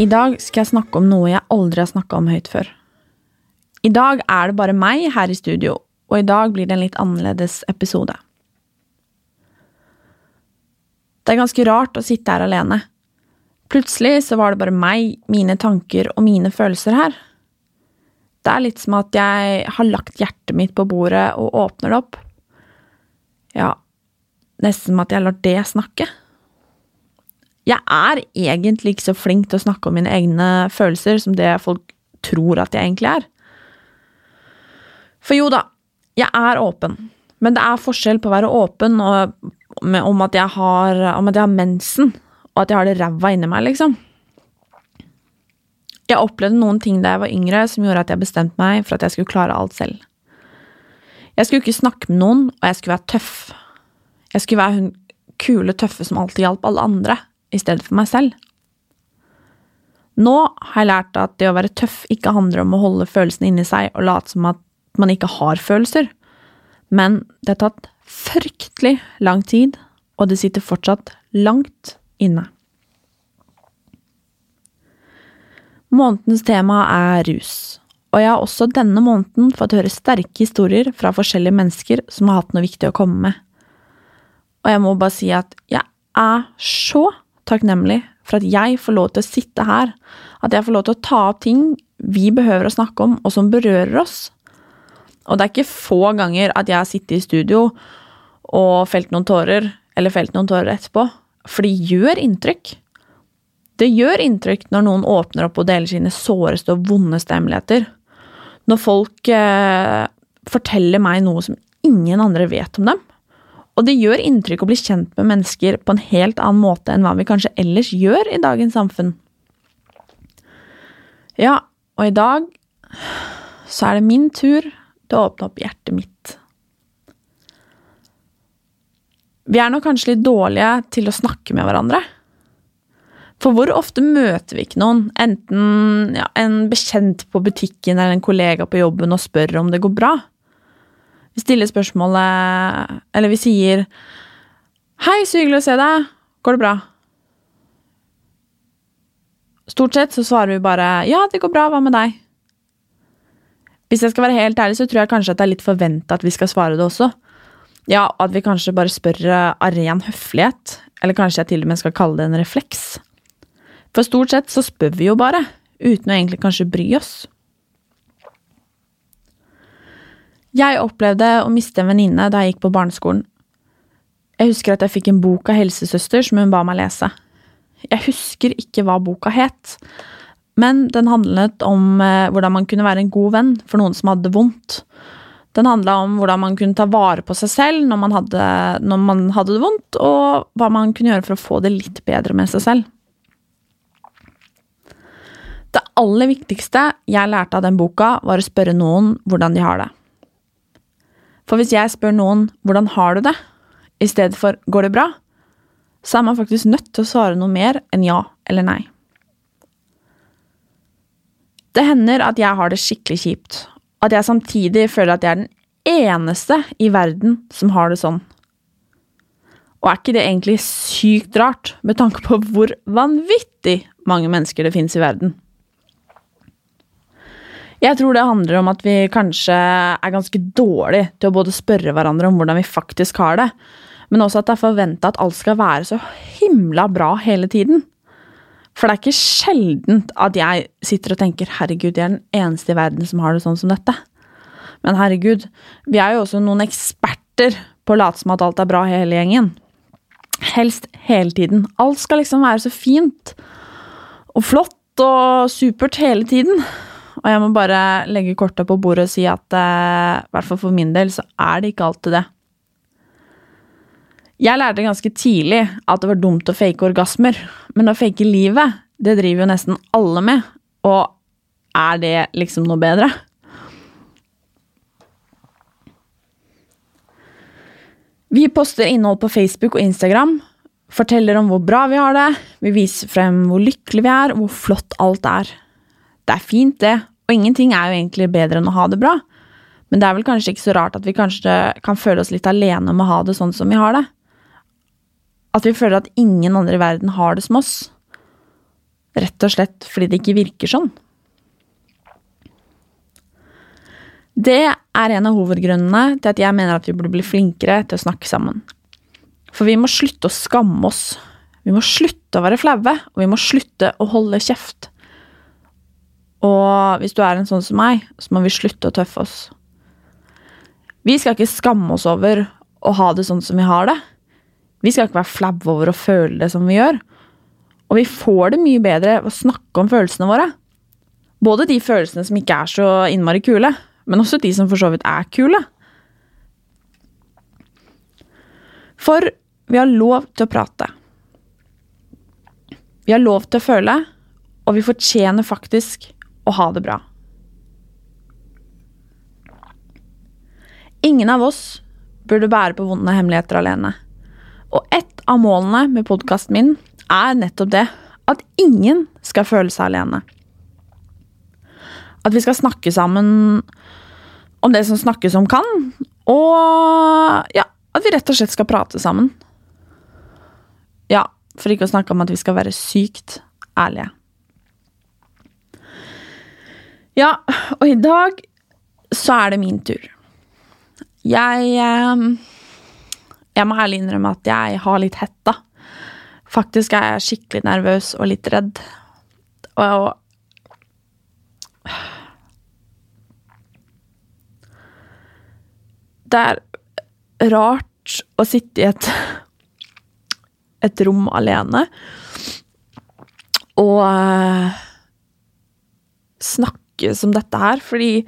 I dag skal jeg snakke om noe jeg aldri har snakka om høyt før. I dag er det bare meg her i studio, og i dag blir det en litt annerledes episode. Det er ganske rart å sitte her alene. Plutselig så var det bare meg, mine tanker og mine følelser her. Det er litt som at jeg har lagt hjertet mitt på bordet og åpner det opp. Ja, nesten som at jeg lar det snakke. Jeg er egentlig ikke så flink til å snakke om mine egne følelser som det folk tror at jeg egentlig er. For jo da, jeg er åpen, men det er forskjell på å være åpen og, om, at jeg har, om at jeg har mensen, og at jeg har det ræva inni meg, liksom. Jeg opplevde noen ting da jeg var yngre som gjorde at jeg bestemte meg for at jeg skulle klare alt selv. Jeg skulle ikke snakke med noen, og jeg skulle være tøff. Jeg skulle være hun kule, tøffe som alltid hjalp alle andre i stedet for meg selv. Nå har jeg lært at det å være tøff ikke handler om å holde følelsene inni seg og late som at man ikke har følelser, men det har tatt fryktelig lang tid, og det sitter fortsatt langt inne. Månedens tema er rus, og jeg har også denne måneden fått høre sterke historier fra forskjellige mennesker som har hatt noe viktig å komme med. Og jeg må bare si at jeg er så takknemlig for at jeg får lov til å sitte her, at jeg får lov til å ta opp ting vi behøver å snakke om, og som berører oss. Og det er ikke få ganger at jeg har sittet i studio og felt noen tårer, eller felt noen tårer etterpå, for det gjør inntrykk. Det gjør inntrykk når noen åpner opp og deler sine såreste og vondeste hemmeligheter. Når folk eh, forteller meg noe som ingen andre vet om dem. Og det gjør inntrykk å bli kjent med mennesker på en helt annen måte enn hva vi kanskje ellers gjør i dagens samfunn. Ja, og i dag så er det min tur til å åpne opp hjertet mitt. Vi er nok kanskje litt dårlige til å snakke med hverandre. For hvor ofte møter vi ikke noen, enten ja, en bekjent på butikken eller en kollega på jobben og spør om det går bra? Vi stiller spørsmålet Eller vi sier Hei, så hyggelig å se deg. Går det bra? Stort sett så svarer vi bare ja, det går bra, hva med deg? Hvis jeg skal være helt ærlig, så tror jeg kanskje at det er litt forventa at vi skal svare det også. Ja, og at vi kanskje bare spør av ren høflighet, eller kanskje jeg til og med skal kalle det en refleks. For stort sett så spør vi jo bare, uten å egentlig kanskje bry oss. Jeg opplevde å miste en venninne da jeg gikk på barneskolen. Jeg husker at jeg fikk en bok av helsesøster som hun ba meg lese. Jeg husker ikke hva boka het, men den handlet om eh, hvordan man kunne være en god venn for noen som hadde det vondt. Den handla om hvordan man kunne ta vare på seg selv når man, hadde, når man hadde det vondt, og hva man kunne gjøre for å få det litt bedre med seg selv. Det aller viktigste jeg lærte av den boka, var å spørre noen hvordan de har det. For hvis jeg spør noen hvordan har du det, i stedet for går det bra, så er man faktisk nødt til å svare noe mer enn ja eller nei. Det hender at jeg har det skikkelig kjipt, at jeg samtidig føler at jeg er den eneste i verden som har det sånn. Og er ikke det egentlig sykt rart, med tanke på hvor vanvittig mange mennesker det finnes i verden? Jeg tror det handler om at vi kanskje er ganske dårlige til å både spørre hverandre om hvordan vi faktisk har det, men også at det er forventa at alt skal være så himla bra hele tiden. For det er ikke sjeldent at jeg sitter og tenker 'herregud, jeg er den eneste i verden som har det sånn som dette'. Men herregud, vi er jo også noen eksperter på å late som at alt er bra hele gjengen. Helst hele tiden. Alt skal liksom være så fint og flott og supert hele tiden. Og jeg må bare legge kortet på bordet og si at eh, i hvert fall for min del så er det ikke alltid det. Jeg lærte ganske tidlig at det var dumt å fake orgasmer, men å fake livet, det driver jo nesten alle med, og er det liksom noe bedre? Vi poster innhold på Facebook og Instagram, forteller om hvor bra vi har det, vi viser frem hvor lykkelige vi er, og hvor flott alt er. Det er fint, det, og ingenting er jo egentlig bedre enn å ha det bra, men det er vel kanskje ikke så rart at vi kanskje kan føle oss litt alene om å ha det sånn som vi har det. At vi føler at ingen andre i verden har det som oss. Rett og slett fordi det ikke virker sånn. Det er en av hovedgrunnene til at jeg mener at vi burde bli flinkere til å snakke sammen. For vi må slutte å skamme oss. Vi må slutte å være flaue, og vi må slutte å holde kjeft. Og hvis du er en sånn som meg, så må vi slutte å tøffe oss. Vi skal ikke skamme oss over å ha det sånn som vi har det. Vi skal ikke være flaue over å føle det som vi gjør. Og vi får det mye bedre ved å snakke om følelsene våre. Både de følelsene som ikke er så innmari kule, men også de som for så vidt er kule. For vi har lov til å prate. Vi har lov til å føle, og vi fortjener faktisk å ha det bra. Ingen av oss burde bære på vonde hemmeligheter alene. Og ett av målene med podkasten min er nettopp det. At ingen skal føle seg alene. At vi skal snakke sammen om det som snakkes om kan. Og ja, at vi rett og slett skal prate sammen. Ja, for ikke å snakke om at vi skal være sykt ærlige. Ja, og i dag så er det min tur. Jeg eh, jeg må ærlig innrømme at jeg har litt hetta. Faktisk er jeg skikkelig nervøs og litt redd. Og Det er rart å sitte i et et rom alene og uh, som dette her, fordi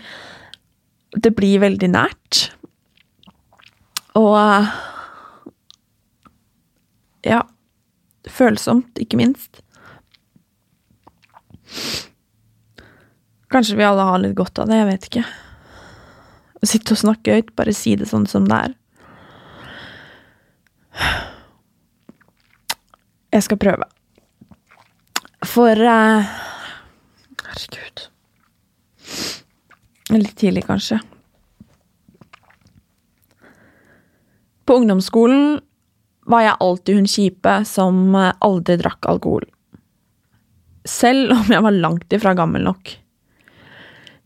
det blir veldig nært. Og ja. Følsomt, ikke minst. Kanskje vi alle har litt godt av det, jeg vet ikke. Å sitte og snakke høyt, bare si det sånn som det er. Jeg skal prøve. For uh, Herregud. Litt tidlig, kanskje. På ungdomsskolen var jeg alltid hun kjipe som aldri drakk alkohol. Selv om jeg var langt ifra gammel nok.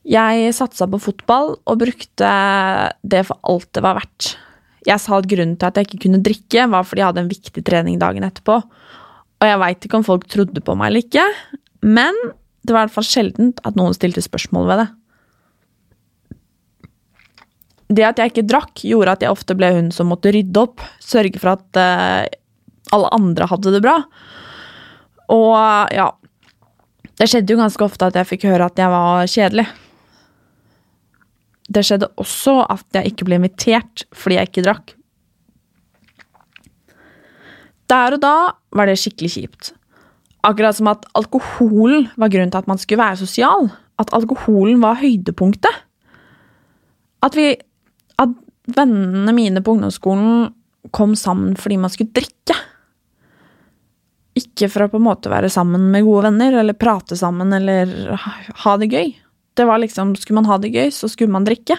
Jeg satsa på fotball og brukte det for alt det var verdt. Jeg sa at grunnen til at jeg ikke kunne drikke, var fordi jeg hadde en viktig trening dagen etterpå. Og jeg veit ikke om folk trodde på meg eller ikke, men det var i hvert fall sjeldent at noen stilte spørsmål ved det det at jeg ikke drakk, gjorde at jeg ofte ble hun som måtte rydde opp. Sørge for at uh, alle andre hadde det bra. Og ja Det skjedde jo ganske ofte at jeg fikk høre at jeg var kjedelig. Det skjedde også at jeg ikke ble invitert fordi jeg ikke drakk. Der og da var det skikkelig kjipt. Akkurat som at alkoholen var grunnen til at man skulle være sosial. At alkoholen var høydepunktet. At vi at vennene mine på ungdomsskolen kom sammen fordi man skulle drikke. Ikke for å på en måte være sammen med gode venner eller prate sammen eller ha det gøy. Det var liksom, Skulle man ha det gøy, så skulle man drikke.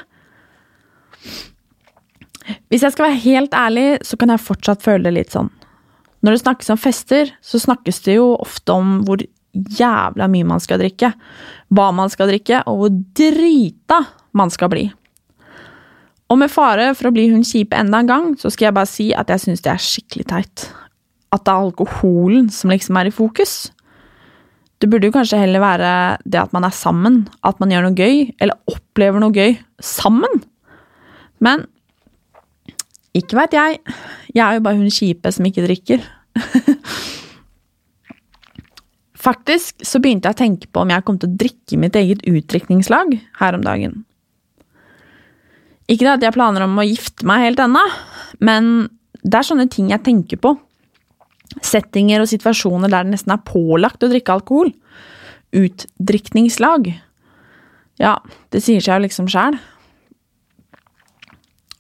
Hvis jeg skal være helt ærlig, så kan jeg fortsatt føle det litt sånn. Når det snakkes om fester, så snakkes det jo ofte om hvor jævla mye man skal drikke, hva man skal drikke, og hvor drita man skal bli. Og med fare for å bli hun kjipe enda en gang, så skal jeg bare si at jeg syns det er skikkelig teit. At det er alkoholen som liksom er i fokus. Det burde jo kanskje heller være det at man er sammen, at man gjør noe gøy, eller opplever noe gøy sammen. Men ikke veit jeg. Jeg er jo bare hun kjipe som ikke drikker. Faktisk så begynte jeg å tenke på om jeg kom til å drikke mitt eget utdrikningslag her om dagen. Ikke at jeg planer om å gifte meg helt ennå, men det er sånne ting jeg tenker på. Settinger og situasjoner der det nesten er pålagt å drikke alkohol. Utdrikningslag. Ja, det sier seg jo liksom sjæl.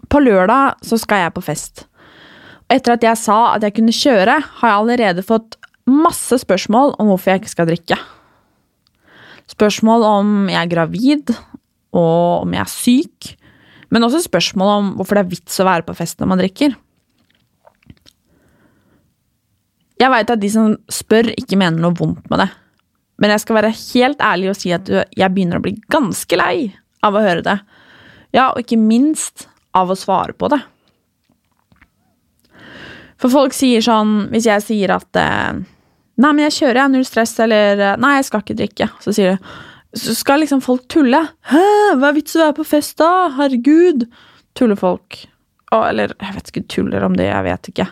På lørdag så skal jeg på fest. Og etter at jeg sa at jeg kunne kjøre, har jeg allerede fått masse spørsmål om hvorfor jeg ikke skal drikke. Spørsmål om jeg er gravid, og om jeg er syk. Men også spørsmålet om hvorfor det er vits å være på fest når man drikker. Jeg veit at de som spør, ikke mener noe vondt med det. Men jeg skal være helt ærlig og si at jeg begynner å bli ganske lei av å høre det. Ja, og ikke minst av å svare på det. For folk sier sånn, hvis jeg sier at eh, Nei, men jeg kjører, jeg. Null stress. Eller Nei, jeg skal ikke drikke. Så sier de Så skal liksom folk tulle. Hæ, hva er vitsen å være på fest, da? Herregud. Tuller folk. Å, eller jeg vet ikke, tuller om det, jeg vet ikke.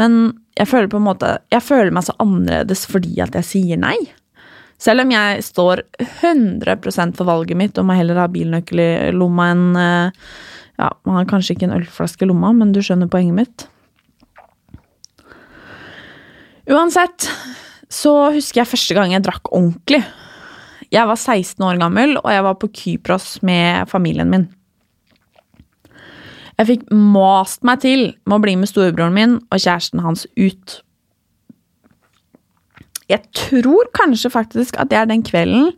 Men jeg føler på en måte Jeg føler meg så annerledes fordi at jeg sier nei. Selv om jeg står 100% for valget mitt om å heller ha bilnøkkel i lomma enn eh, Ja, man har kanskje ikke en ølflaske i lomma, men du skjønner poenget mitt. Uansett så husker jeg første gang jeg drakk ordentlig. Jeg var 16 år gammel, og jeg var på Kypros med familien min. Jeg fikk mast meg til med å bli med storebroren min og kjæresten hans ut. Jeg tror kanskje faktisk at det er den kvelden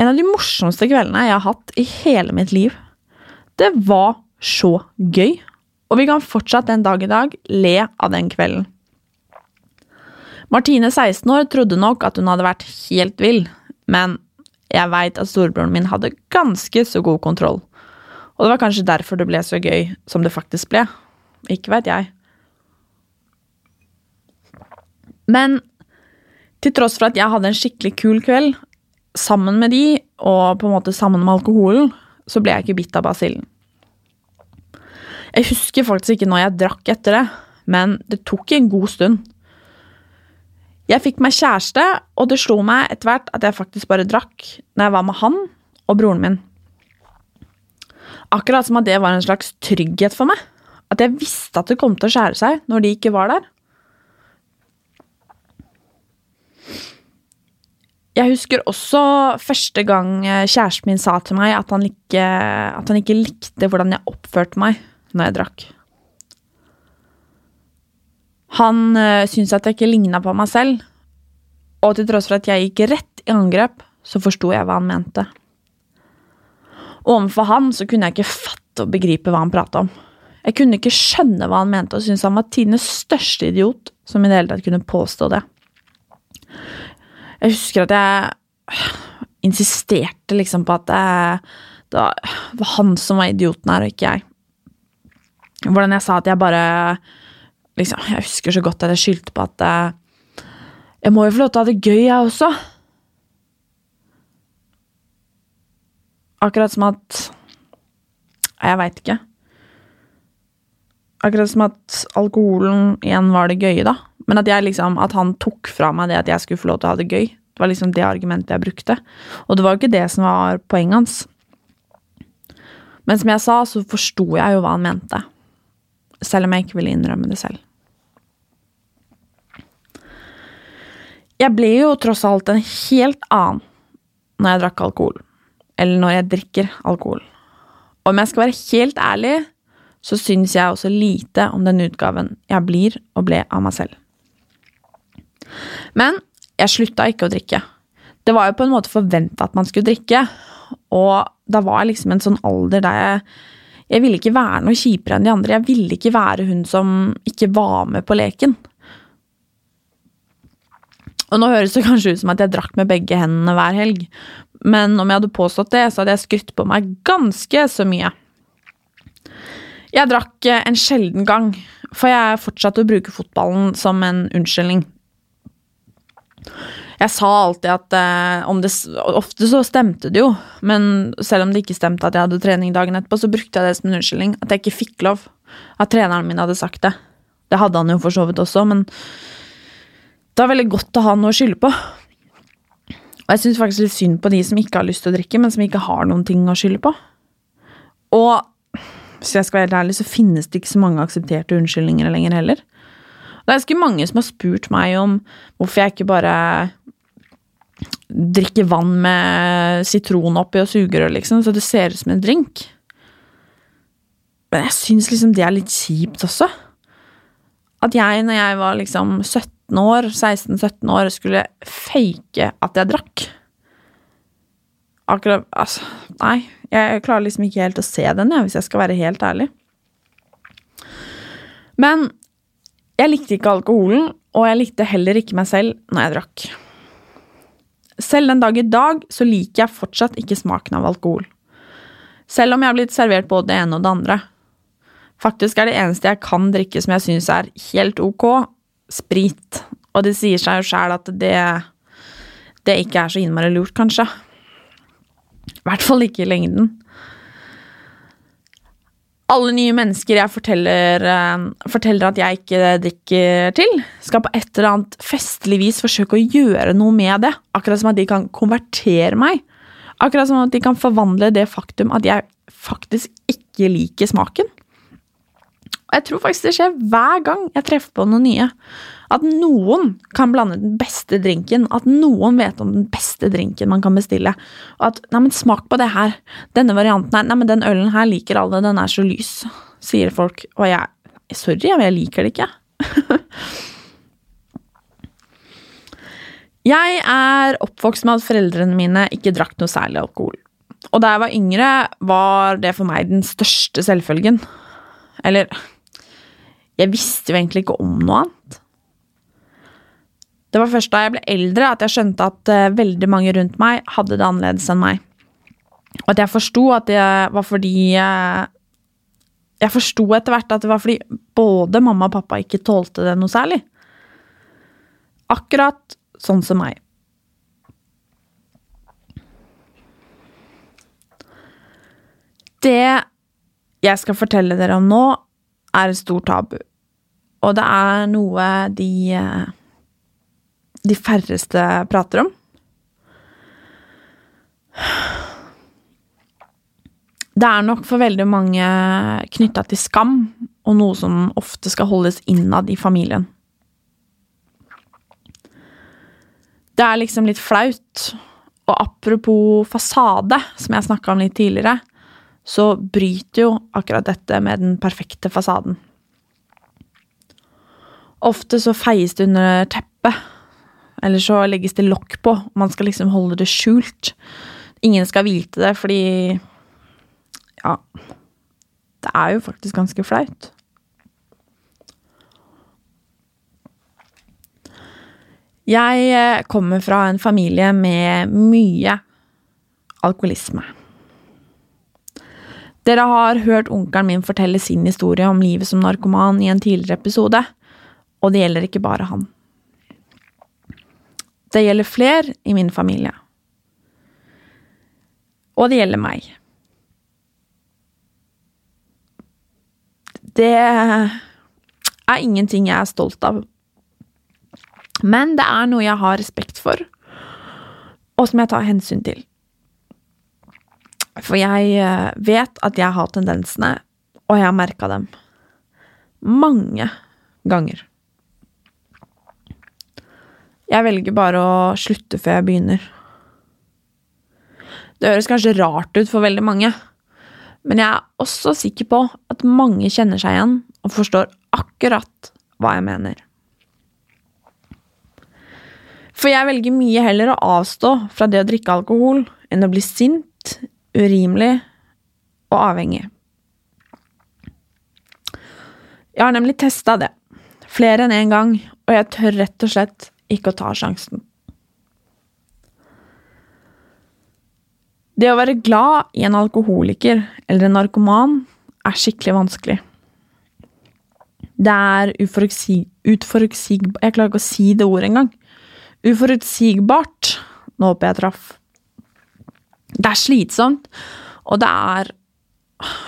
En av de morsomste kveldene jeg har hatt i hele mitt liv. Det var så gøy, og vi kan fortsatt den dag i dag le av den kvelden. Martine, 16 år, trodde nok at hun hadde vært helt vill, men jeg veit at storebroren min hadde ganske så god kontroll. Og det var kanskje derfor det ble så gøy som det faktisk ble. Ikke veit jeg. Men til tross for at jeg hadde en skikkelig kul kveld sammen med de, og på en måte sammen med alkoholen, så ble jeg ikke bitt av basillen. Jeg husker faktisk ikke når jeg drakk etter det, men det tok en god stund. Jeg fikk meg kjæreste, og det slo meg etter hvert at jeg faktisk bare drakk når jeg var med han og broren min. Akkurat som at det var en slags trygghet for meg. At jeg visste at det kom til å skjære seg når de ikke var der. Jeg husker også første gang kjæresten min sa til meg at han ikke, at han ikke likte hvordan jeg oppførte meg når jeg drakk. Han uh, syntes at jeg ikke ligna på meg selv, og til tross for at jeg gikk rett i angrep, så forsto jeg hva han mente. Overfor han så kunne jeg ikke fatte og begripe hva han prata om. Jeg kunne ikke skjønne hva han mente, og syntes han var tidenes største idiot som i det hele tatt kunne påstå det. Jeg husker at jeg insisterte liksom på at det var han som var idioten her, og ikke jeg. Hvordan jeg sa at jeg bare liksom, Jeg husker så godt at jeg skyldte på at jeg må jo få lov til å ha det gøy, jeg også. Akkurat som at Jeg veit ikke. Akkurat som at alkoholen igjen var det gøye, da. Men at, liksom, at han tok fra meg det at jeg skulle få lov til å ha det gøy. Det var liksom det argumentet jeg brukte. Og det var jo ikke det som var poenget hans. Men som jeg sa, så forsto jeg jo hva han mente. Selv om jeg ikke ville innrømme det selv. Jeg ble jo tross alt en helt annen når jeg drakk alkohol eller når jeg drikker alkohol. Om jeg skal være helt ærlig, så syns jeg også lite om den utgaven jeg blir og ble av meg selv. Men jeg slutta ikke å drikke. Det var jo på en måte forventa at man skulle drikke, og da var jeg liksom en sånn alder der jeg jeg ville ikke være noe kjipere enn de andre. Jeg ville ikke være hun som ikke var med på leken. Og nå høres det kanskje ut som at jeg drakk med begge hendene hver helg, men om jeg hadde påstått det, så hadde jeg skrytt på meg ganske så mye. Jeg drakk eh, en sjelden gang, for jeg fortsatte å bruke fotballen som en unnskyldning. Jeg sa alltid at eh, det, Ofte så stemte det jo, men selv om det ikke stemte at jeg hadde trening dagen etterpå, så brukte jeg det som en unnskyldning. At jeg ikke fikk lov. At treneren min hadde sagt det. Det hadde han jo for så vidt også, men det var veldig godt å ha noe å skylde på. Og jeg syns faktisk litt synd på de som ikke har lyst til å drikke, men som ikke har noen ting å skylde på. Og hvis jeg skal være helt ærlig, så finnes det ikke så mange aksepterte unnskyldninger lenger heller. Det er ganske mange som har spurt meg om hvorfor jeg ikke bare drikker vann med sitron oppi og sugerør, liksom, så det ser ut som en drink. Men jeg syns liksom det er litt kjipt også. At jeg, når jeg var liksom 17 år, 16-17 år, skulle fake at jeg drakk. Akkurat Altså, nei. Jeg klarer liksom ikke helt å se den, jeg, hvis jeg skal være helt ærlig. Men jeg likte ikke alkoholen, og jeg likte heller ikke meg selv når jeg drakk. Selv den dag i dag så liker jeg fortsatt ikke smaken av alkohol. Selv om jeg har blitt servert både det ene og det andre. Faktisk er det eneste jeg kan drikke som jeg syns er helt ok, sprit. Og det sier seg jo sjæl at det, det ikke er så innmari lurt, kanskje. I hvert fall ikke i lengden. Alle nye mennesker jeg forteller, eh, forteller at jeg ikke drikker til, skal på et eller annet festlig vis forsøke å gjøre noe med det. Akkurat som at de kan konvertere meg. Akkurat som at de kan forvandle det faktum at jeg faktisk ikke liker smaken. Og jeg tror faktisk det skjer hver gang jeg treffer på noen nye. At noen kan blande den beste drinken, at noen vet om den beste drinken man kan bestille. Og at 'nei, men smak på det her', denne varianten her, 'nei, men den ølen her liker alle, den er så lys', sier folk. Og jeg Sorry, jeg liker det ikke. jeg er oppvokst med at foreldrene mine ikke drakk noe særlig alkohol. Og da jeg var yngre, var det for meg den største selvfølgen. Eller Jeg visste jo egentlig ikke om noe annet. Det var først da jeg ble eldre at jeg skjønte at uh, veldig mange rundt meg hadde det annerledes enn meg. Og at jeg forsto at det var fordi uh, Jeg forsto etter hvert at det var fordi både mamma og pappa ikke tålte det noe særlig. Akkurat sånn som meg. Det jeg skal fortelle dere om nå, er et stort tabu. Og det er noe de uh, de færreste prater om. Det er nok for veldig mange knytta til skam, og noe som ofte skal holdes innad i familien. Det er liksom litt flaut, og apropos fasade, som jeg snakka om litt tidligere, så bryter jo akkurat dette med den perfekte fasaden. Ofte så feies det under teppet eller så legges det lokk på. Man skal liksom holde det skjult. Ingen skal vite det, fordi Ja. Det er jo faktisk ganske flaut. Jeg eh, kommer fra en familie med mye alkoholisme. Dere har hørt onkelen min fortelle sin historie om livet som narkoman i en tidligere episode, og det gjelder ikke bare han. Det gjelder fler i min familie. Og det gjelder meg. Det er ingenting jeg er stolt av. Men det er noe jeg har respekt for, og som jeg tar hensyn til. For jeg eh, vet at jeg har tendensene, og jeg har merka dem. Mange ganger. Jeg velger bare å slutte før jeg begynner. Det høres kanskje rart ut for veldig mange, men jeg er også sikker på at mange kjenner seg igjen og forstår akkurat hva jeg mener. For jeg velger mye heller å avstå fra det å drikke alkohol enn å bli sint, urimelig og avhengig. Jeg har nemlig testa det, flere enn én en gang, og jeg tør rett og slett ikke å ta sjansen. Det å være glad i en alkoholiker eller en narkoman er skikkelig vanskelig. Det er uforutsig... Utforutsig... Jeg klarer ikke å si det ordet engang. Uforutsigbart. Nå håper jeg traff. Det er slitsomt, og det er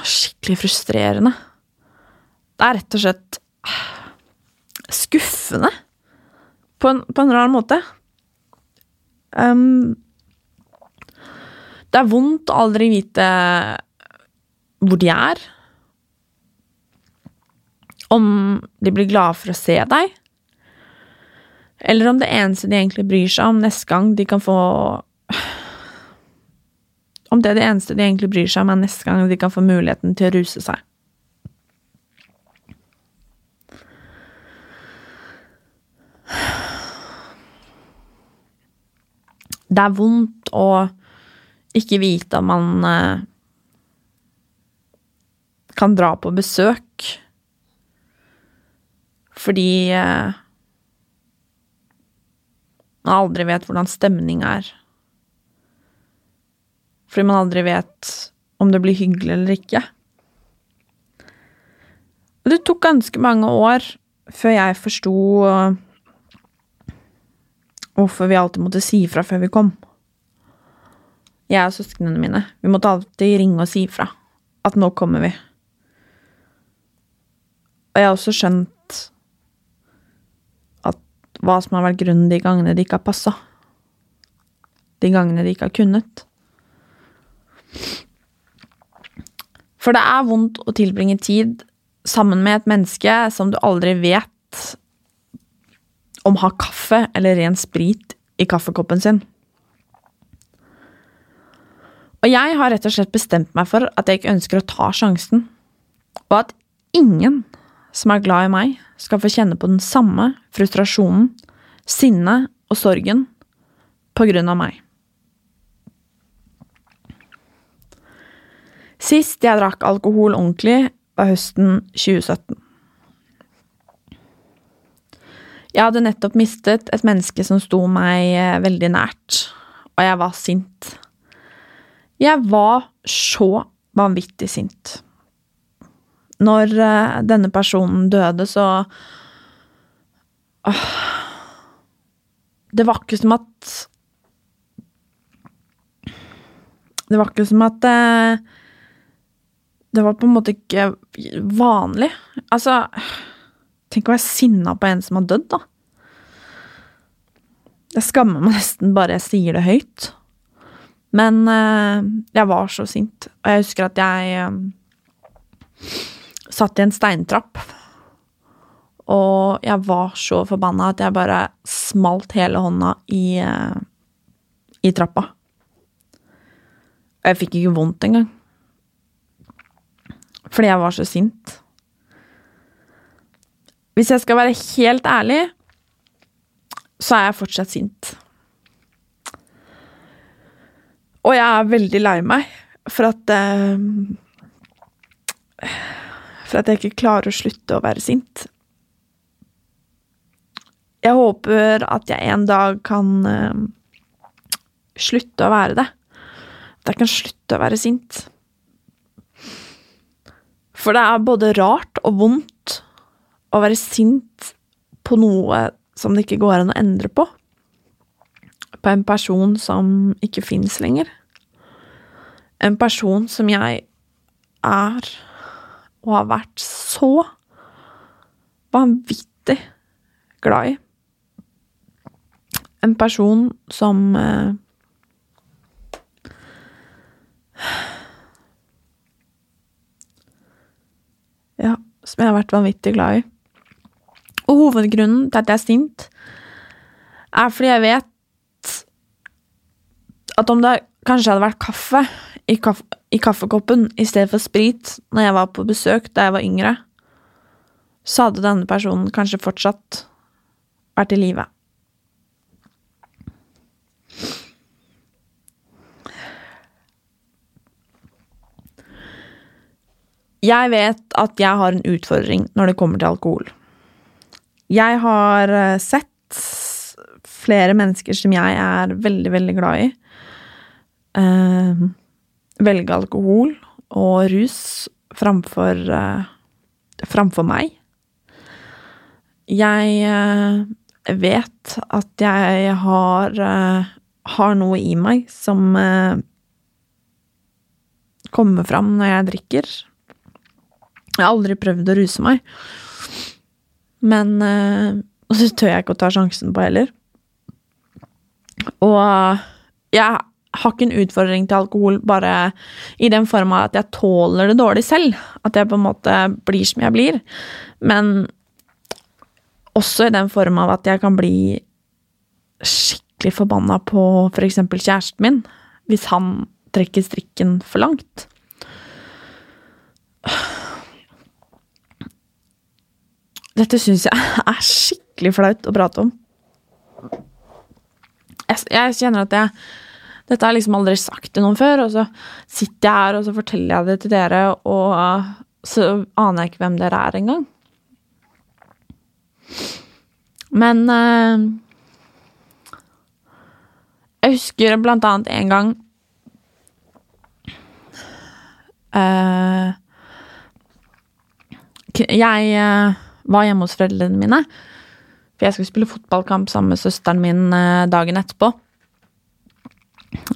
skikkelig frustrerende. Det er rett og slett skuffende. På en, på en rar måte. Um, det er vondt å aldri vite hvor de er. Om de blir glade for å se deg. Eller om det eneste de egentlig bryr seg om neste gang de kan få Om det er det eneste de egentlig bryr seg om, er neste gang de kan få muligheten til å ruse seg. Det er vondt å ikke vite at man eh, kan dra på besøk fordi eh, man aldri vet hvordan stemning er. Fordi man aldri vet om det blir hyggelig eller ikke. Det tok ganske mange år før jeg forsto eh, hvorfor vi alltid måtte si ifra før vi kom. Jeg og søsknene mine. Vi måtte alltid ringe og si ifra. At nå kommer vi. Og jeg har også skjønt at hva som har vært grunnen de gangene de ikke har passa. De gangene de ikke har kunnet. For det er vondt å tilbringe tid sammen med et menneske som du aldri vet om har kaffe eller ren sprit i kaffekoppen sin. Og jeg har rett og slett bestemt meg for at jeg ikke ønsker å ta sjansen, og at ingen som er glad i meg, skal få kjenne på den samme frustrasjonen, sinnet og sorgen på grunn av meg. Sist jeg drakk alkohol ordentlig, var høsten 2017. Jeg hadde nettopp mistet et menneske som sto meg eh, veldig nært, og jeg var sint. Jeg var så vanvittig sint. Når uh, denne personen døde, så Det var ikke som at Det var ikke som at uh, Det var på en måte ikke vanlig. Altså Tenk å være sinna på en som har dødd, da. Jeg skammer meg nesten bare jeg sier det høyt. Men uh, jeg var så sint, og jeg husker at jeg um, satt i en steintrapp. Og jeg var så forbanna at jeg bare smalt hele hånda i, uh, i trappa. Og jeg fikk ikke vondt engang. Fordi jeg var så sint. Hvis jeg skal være helt ærlig, så er jeg fortsatt sint. Og jeg er veldig lei meg for at uh, For at jeg ikke klarer å slutte å være sint. Jeg håper at jeg en dag kan uh, slutte å være det. At jeg kan slutte å være sint. For det er både rart og vondt å være sint på noe som det ikke går an å endre på på en person som ikke fins lenger. En person som jeg er og har vært så vanvittig glad i. En person som eh, Ja, som jeg har vært vanvittig glad i. Og hovedgrunnen til at jeg er sint, er fordi jeg vet at om det kanskje hadde vært kaffe i, kaffe, i kaffekoppen i stedet for sprit når jeg var på besøk da jeg var yngre, så hadde denne personen kanskje fortsatt vært i live. Jeg vet at jeg har en utfordring når det kommer til alkohol. Jeg har eh, sett flere mennesker som jeg er veldig, veldig glad i, eh, velge alkohol og rus framfor, eh, framfor meg. Jeg eh, vet at jeg har, eh, har noe i meg som eh, kommer fram når jeg drikker. Jeg har aldri prøvd å ruse meg. Men eh, Og så tør jeg ikke å ta sjansen på heller. Og jeg har ikke en utfordring til alkohol bare i den forma at jeg tåler det dårlig selv. At jeg på en måte blir som jeg blir. Men også i den form av at jeg kan bli skikkelig forbanna på for eksempel kjæresten min hvis han trekker strikken for langt. Dette syns jeg er skikkelig flaut å prate om. Jeg, jeg kjenner at jeg Dette har liksom aldri sagt til noen før, og så sitter jeg her og så forteller jeg det til dere, og så aner jeg ikke hvem dere er engang. Men eh, Jeg husker blant annet en gang eh, Jeg eh, var hjemme hos foreldrene mine. For jeg skulle spille fotballkamp sammen med søsteren min eh, dagen etterpå.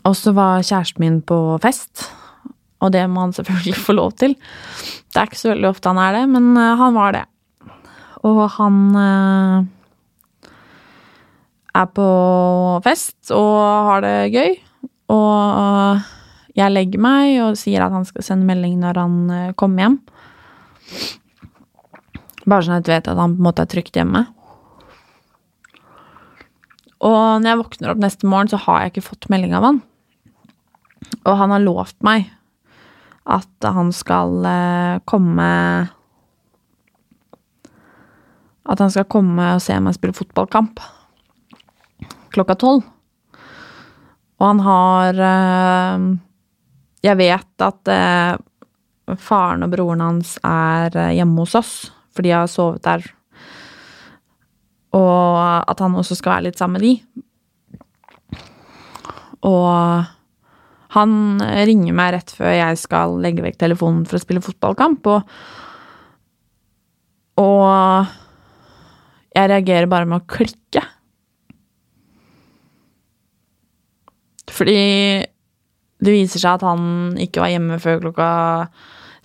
Og så var kjæresten min på fest, og det må han selvfølgelig få lov til. Det er ikke så veldig ofte han er det, men eh, han var det. Og han eh, er på fest og har det gøy. Og jeg legger meg og sier at han skal sende melding når han kommer hjem. Bare sånn at jeg vet at han på en måte er trygt hjemme. Og når jeg våkner opp neste morgen, så har jeg ikke fått melding av han. Og han har lovt meg at han skal eh, komme At han skal komme og se meg spille fotballkamp klokka tolv. Og han har eh, Jeg vet at eh, faren og broren hans er hjemme hos oss, for jeg har sovet der. Og at han også skal være litt sammen med de. Og han ringer meg rett før jeg skal legge vekk telefonen for å spille fotballkamp, og Og jeg reagerer bare med å klikke. Fordi det viser seg at han ikke var hjemme før klokka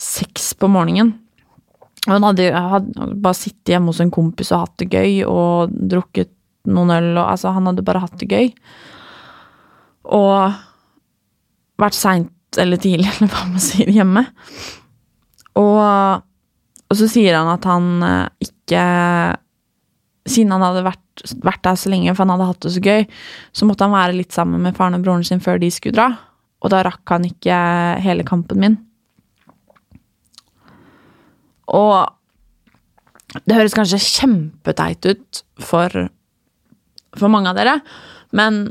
seks på morgenen. Og han hadde, hadde bare sittet hjemme hos en kompis og hatt det gøy og drukket noen øl og Altså, han hadde bare hatt det gøy. Og vært seint eller tidlig, eller hva man sier, hjemme. Og, og så sier han at han eh, ikke Siden han hadde vært, vært der så lenge, for han hadde hatt det så gøy, så måtte han være litt sammen med faren og broren sin før de skulle dra. Og da rakk han ikke hele kampen min. Og det høres kanskje kjempeteit ut for, for mange av dere, men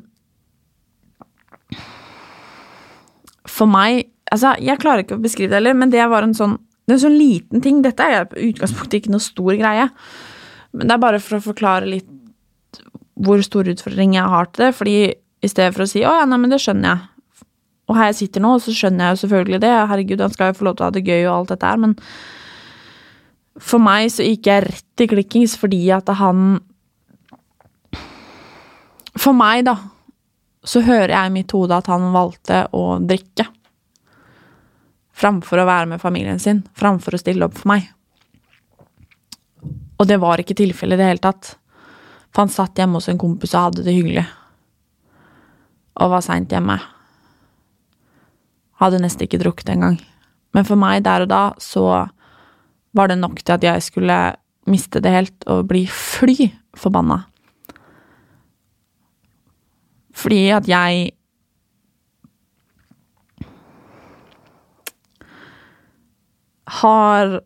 for meg Altså, jeg klarer ikke å beskrive det heller, men det var en sånn det en sånn liten ting. Dette er i utgangspunktet ikke noe stor greie. Men det er bare for å forklare litt hvor stor utfordring jeg har til det. Fordi i stedet for å si 'Å ja, nei, men det skjønner jeg', og her jeg sitter nå, så skjønner jeg jo selvfølgelig det. Herregud, han skal jo få lov til å ha det gøy og alt dette her, men for meg så gikk jeg rett i klikkings fordi at han For meg, da, så hører jeg i mitt hode at han valgte å drikke. Framfor å være med familien sin. Framfor å stille opp for meg. Og det var ikke tilfellet i det hele tatt. For han satt hjemme hos en kompis og hadde det hyggelig. Og var seint hjemme. Hadde nesten ikke drukket engang. Men for meg der og da så var det nok til at jeg skulle miste det helt og bli fly forbanna. Fordi at jeg har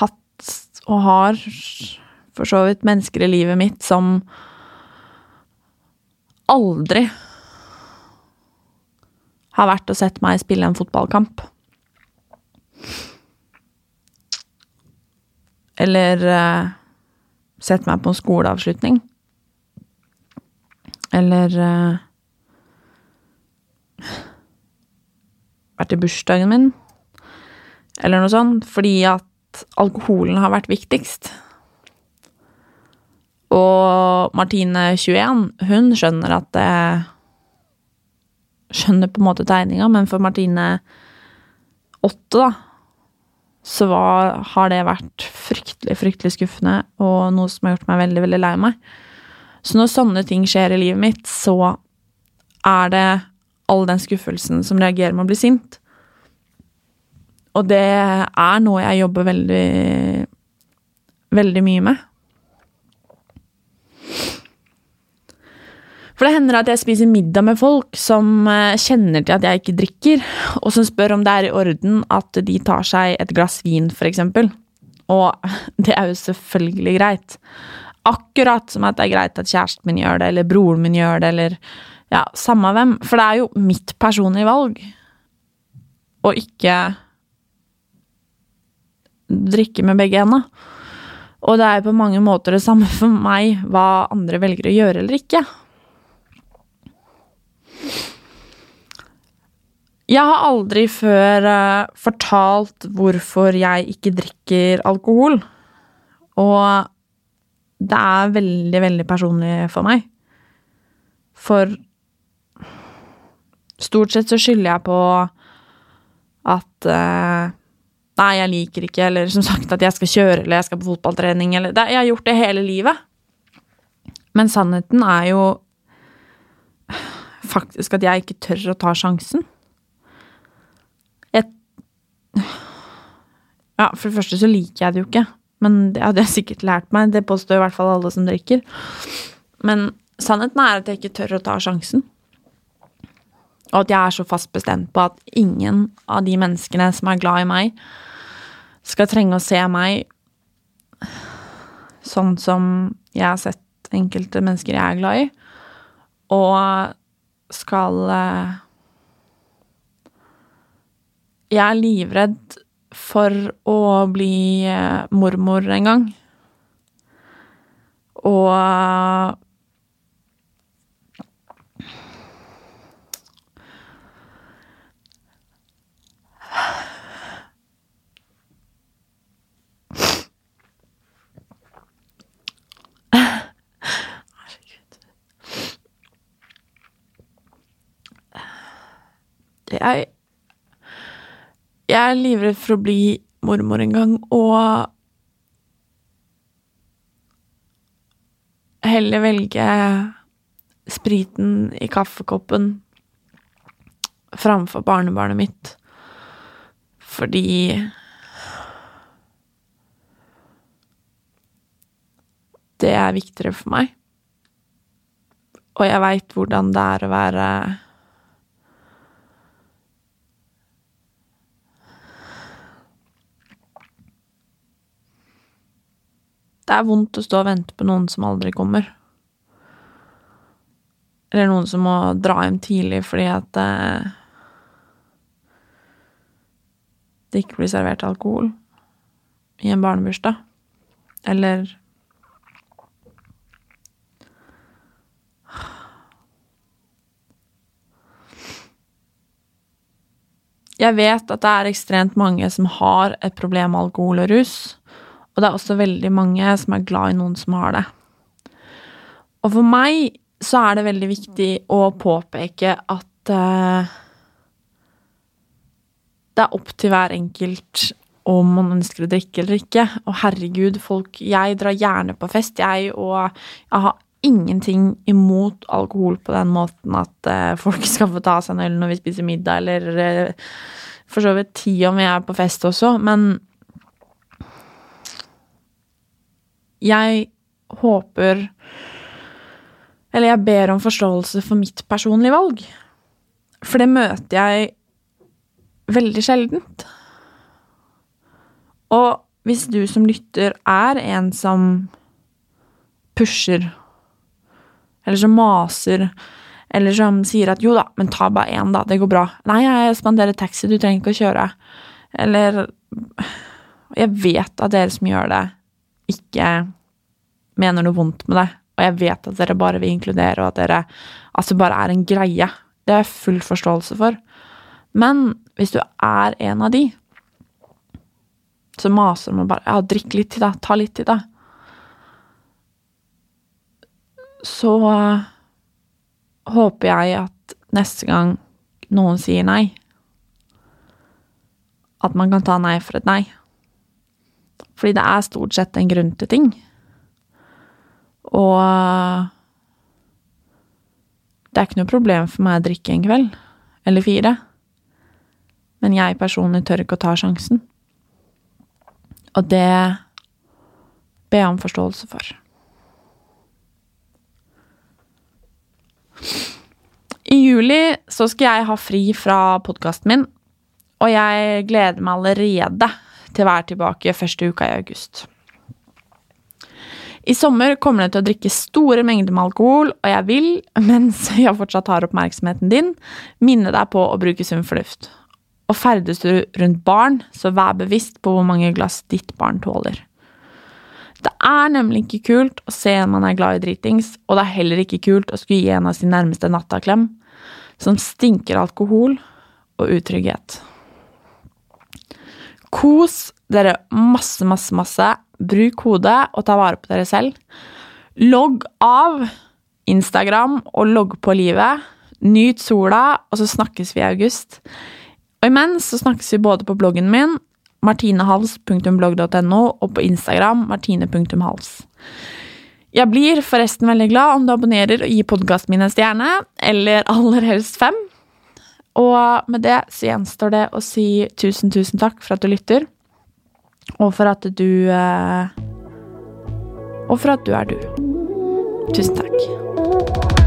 hatt og har for så vidt mennesker i livet mitt som aldri har vært og sett meg spille en fotballkamp. Eller uh, sett meg på en skoleavslutning. Eller uh, Vært i bursdagen min. Eller noe sånt. Fordi at alkoholen har vært viktigst. Og Martine 21, hun skjønner at det Skjønner på en måte tegninga, men for Martine 8, da, så var, har det vært fryktelig, fryktelig skuffende, og noe som har gjort meg veldig, veldig lei meg. Så når sånne ting skjer i livet mitt, så er det all den skuffelsen som reagerer med å bli sint. Og det er noe jeg jobber veldig, veldig mye med. For det hender at jeg spiser middag med folk som eh, kjenner til at jeg ikke drikker, og som spør om det er i orden at de tar seg et glass vin, for eksempel. Og det er jo selvfølgelig greit. Akkurat som at det er greit at kjæresten min gjør det, eller broren min gjør det, eller ja, samme hvem. For det er jo mitt personlige valg. Og ikke drikke med begge hendene. Og det er på mange måter det samme for meg hva andre velger å gjøre eller ikke. Jeg har aldri før uh, fortalt hvorfor jeg ikke drikker alkohol. Og det er veldig, veldig personlig for meg. For stort sett så skylder jeg på at uh, Nei, jeg liker ikke, eller som sagt at jeg skal kjøre, eller jeg skal på fotballtrening, eller det, Jeg har gjort det hele livet. Men sannheten er jo faktisk at jeg ikke tør å ta sjansen. Ja, for det første så liker jeg det jo ikke. Men det hadde jeg sikkert lært meg. Det påstår i hvert fall alle som drikker. Men sannheten er at jeg ikke tør å ta sjansen. Og at jeg er så fast bestemt på at ingen av de menneskene som er glad i meg, skal trenge å se meg sånn som jeg har sett enkelte mennesker jeg er glad i, og skal eh, Jeg er livredd for å bli eh, mormor en gang. Og Jeg Jeg er livredd for å bli mormor en gang, og heller velge spriten i kaffekoppen framfor barnebarnet mitt. Fordi Det er viktigere for meg. Og jeg veit hvordan det er å være Det er vondt å stå og vente på noen som aldri kommer. Eller noen som må dra hjem tidlig fordi at eh, det ikke blir servert alkohol i en barnebursdag. Eller Jeg vet at det er ekstremt mange som har et problem med alkohol og rus. Og det er også veldig mange som er glad i noen som har det. Og for meg så er det veldig viktig å påpeke at uh, det er opp til hver enkelt om man ønsker å drikke eller ikke. Og herregud, folk Jeg drar gjerne på fest, jeg, og jeg har ingenting imot alkohol på den måten at uh, folk skal få ta seg en øl når vi spiser middag, eller uh, for så vidt ti om vi er på fest også, men jeg håper Eller jeg ber om forståelse for mitt personlige valg. For det møter jeg veldig sjeldent. Og hvis du som lytter er en som pusher, eller som maser, eller som sier at jo da, men ta bare én, da, det går bra. Nei, jeg spanderer taxi, du trenger ikke å kjøre. Eller Jeg vet at dere som gjør det, ikke mener noe vondt med det. og jeg vet at dere bare vil inkludere, og at dere altså bare er en greie. Det har jeg full forståelse for. Men hvis du er en av de som maser om å bare Ja, drikk litt til, da. Ta litt til, da. Så uh, håper jeg at neste gang noen sier nei, at man kan ta nei for et nei. Fordi det er stort sett en grunn til ting. Og det er ikke noe problem for meg å drikke en kveld, eller fire. Men jeg personlig tør ikke å ta sjansen. Og det ber jeg om forståelse for. I juli så skal jeg ha fri fra podkasten min, og jeg gleder meg allerede til å være tilbake første uka i august. I sommer kommer det til å drikke store mengder med alkohol, og jeg vil, mens jeg fortsatt har oppmerksomheten din, minne deg på å bruke sunn fornuft. Og ferdes du rundt barn, så vær bevisst på hvor mange glass ditt barn tåler. Det er nemlig ikke kult å se en man er glad i dritings, og det er heller ikke kult å skulle gi en av sin nærmeste nattaklem, som stinker alkohol og utrygghet. Kos dere masse, masse, masse. Bruk hodet og ta vare på dere selv. Logg av Instagram og logg på livet. Nyt sola, og så snakkes vi i august. Og imens så snakkes vi både på bloggen min, martinehals.blogg.no, og på Instagram, martine.hals. Jeg blir forresten veldig glad om du abonnerer og gir podkasten min en stjerne, eller aller helst fem. Og med det så gjenstår det å si tusen, tusen takk for at du lytter, og for at du eh, Og for at du er du. Tusen takk.